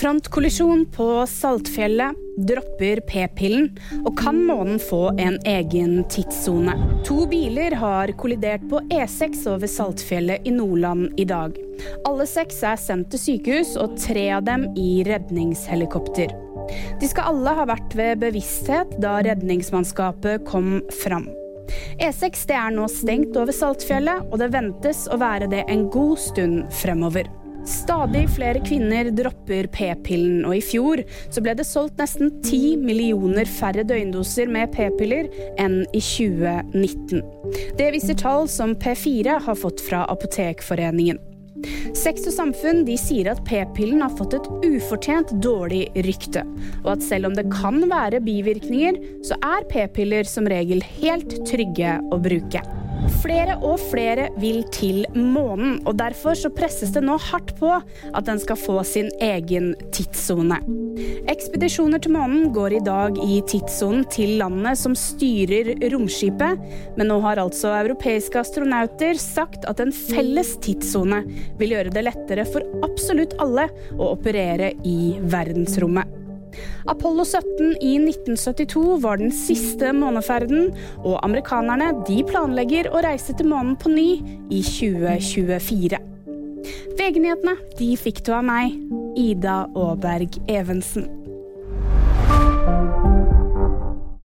Frontkollisjon på Saltfjellet, dropper p-pillen, og kan månen få en egen tidssone? To biler har kollidert på E6 over Saltfjellet i Nordland i dag. Alle seks er sendt til sykehus, og tre av dem i redningshelikopter. De skal alle ha vært ved bevissthet da redningsmannskapet kom fram. E6 er nå stengt over Saltfjellet, og det ventes å være det en god stund fremover. Stadig flere kvinner dropper p-pillen, og i fjor så ble det solgt nesten 10 millioner færre døgndoser med p-piller enn i 2019. Det viser tall som P4 har fått fra Apotekforeningen. Sex og Samfunn de sier at p-pillen har fått et ufortjent dårlig rykte, og at selv om det kan være bivirkninger, så er p-piller som regel helt trygge å bruke. Flere og flere vil til månen, og derfor så presses det nå hardt på at den skal få sin egen tidssone. Ekspedisjoner til månen går i dag i tidssonen til landet som styrer romskipet, men nå har altså europeiske astronauter sagt at en felles tidssone vil gjøre det lettere for absolutt alle å operere i verdensrommet. Apollo 17 i 1972 var den siste måneferden, og amerikanerne de planlegger å reise til månen på ny i 2024. VG-nyhetene de fikk du av meg, Ida Aaberg Evensen.